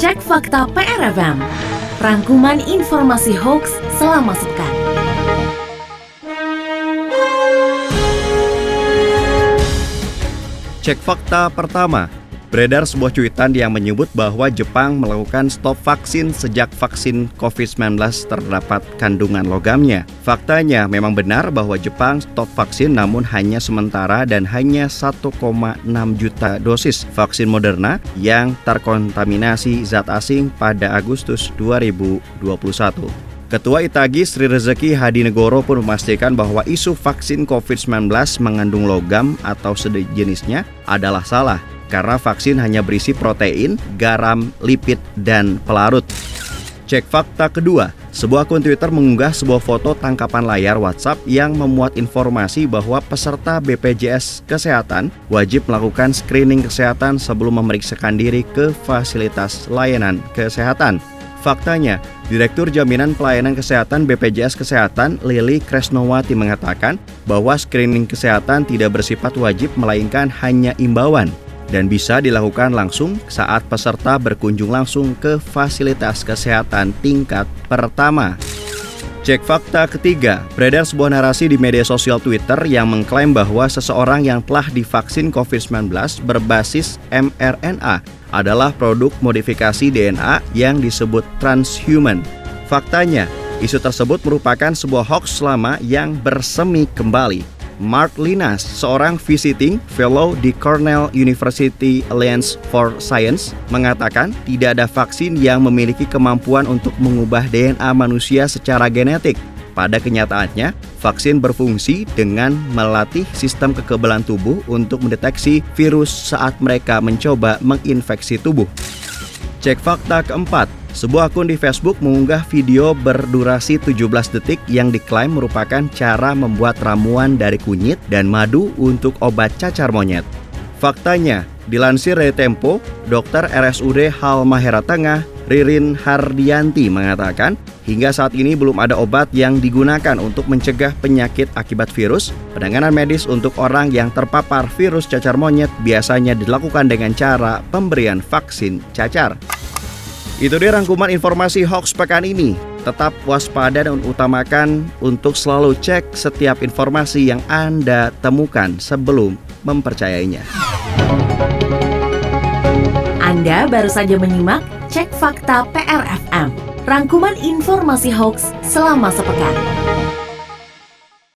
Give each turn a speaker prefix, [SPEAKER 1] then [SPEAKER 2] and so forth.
[SPEAKER 1] Cek fakta PRFM. Rangkuman informasi hoax selama sepekan.
[SPEAKER 2] Cek fakta pertama, beredar sebuah cuitan yang menyebut bahwa Jepang melakukan stop vaksin sejak vaksin COVID-19 terdapat kandungan logamnya. Faktanya memang benar bahwa Jepang stop vaksin namun hanya sementara dan hanya 1,6 juta dosis vaksin Moderna yang terkontaminasi zat asing pada Agustus 2021. Ketua Itagi Sri Rezeki Hadinegoro pun memastikan bahwa isu vaksin COVID-19 mengandung logam atau sejenisnya adalah salah karena vaksin hanya berisi protein, garam, lipid, dan pelarut. Cek fakta kedua, sebuah akun Twitter mengunggah sebuah foto tangkapan layar WhatsApp yang memuat informasi bahwa peserta BPJS Kesehatan wajib melakukan screening kesehatan sebelum memeriksakan diri ke fasilitas layanan kesehatan. Faktanya, Direktur Jaminan Pelayanan Kesehatan BPJS Kesehatan Lili Kresnowati mengatakan bahwa screening kesehatan tidak bersifat wajib melainkan hanya imbauan dan bisa dilakukan langsung saat peserta berkunjung langsung ke fasilitas kesehatan tingkat pertama. Cek fakta ketiga, beredar sebuah narasi di media sosial Twitter yang mengklaim bahwa seseorang yang telah divaksin COVID-19 berbasis mRNA adalah produk modifikasi DNA yang disebut transhuman. Faktanya, isu tersebut merupakan sebuah hoax lama yang bersemi kembali. Mark Linas, seorang visiting fellow di Cornell University Alliance for Science, mengatakan tidak ada vaksin yang memiliki kemampuan untuk mengubah DNA manusia secara genetik. Pada kenyataannya, vaksin berfungsi dengan melatih sistem kekebalan tubuh untuk mendeteksi virus saat mereka mencoba menginfeksi tubuh. Cek fakta keempat, sebuah akun di Facebook mengunggah video berdurasi 17 detik yang diklaim merupakan cara membuat ramuan dari kunyit dan madu untuk obat cacar monyet. Faktanya, dilansir dari Tempo, dokter RSUD Halmahera Tengah Ririn Hardianti mengatakan, hingga saat ini belum ada obat yang digunakan untuk mencegah penyakit akibat virus. Penanganan medis untuk orang yang terpapar virus cacar monyet biasanya dilakukan dengan cara pemberian vaksin cacar. Itu dia rangkuman informasi hoax pekan ini. Tetap waspada dan utamakan untuk selalu cek setiap informasi yang Anda temukan sebelum mempercayainya.
[SPEAKER 1] Anda baru saja menyimak Cek Fakta PRFM. Rangkuman informasi hoax selama sepekan.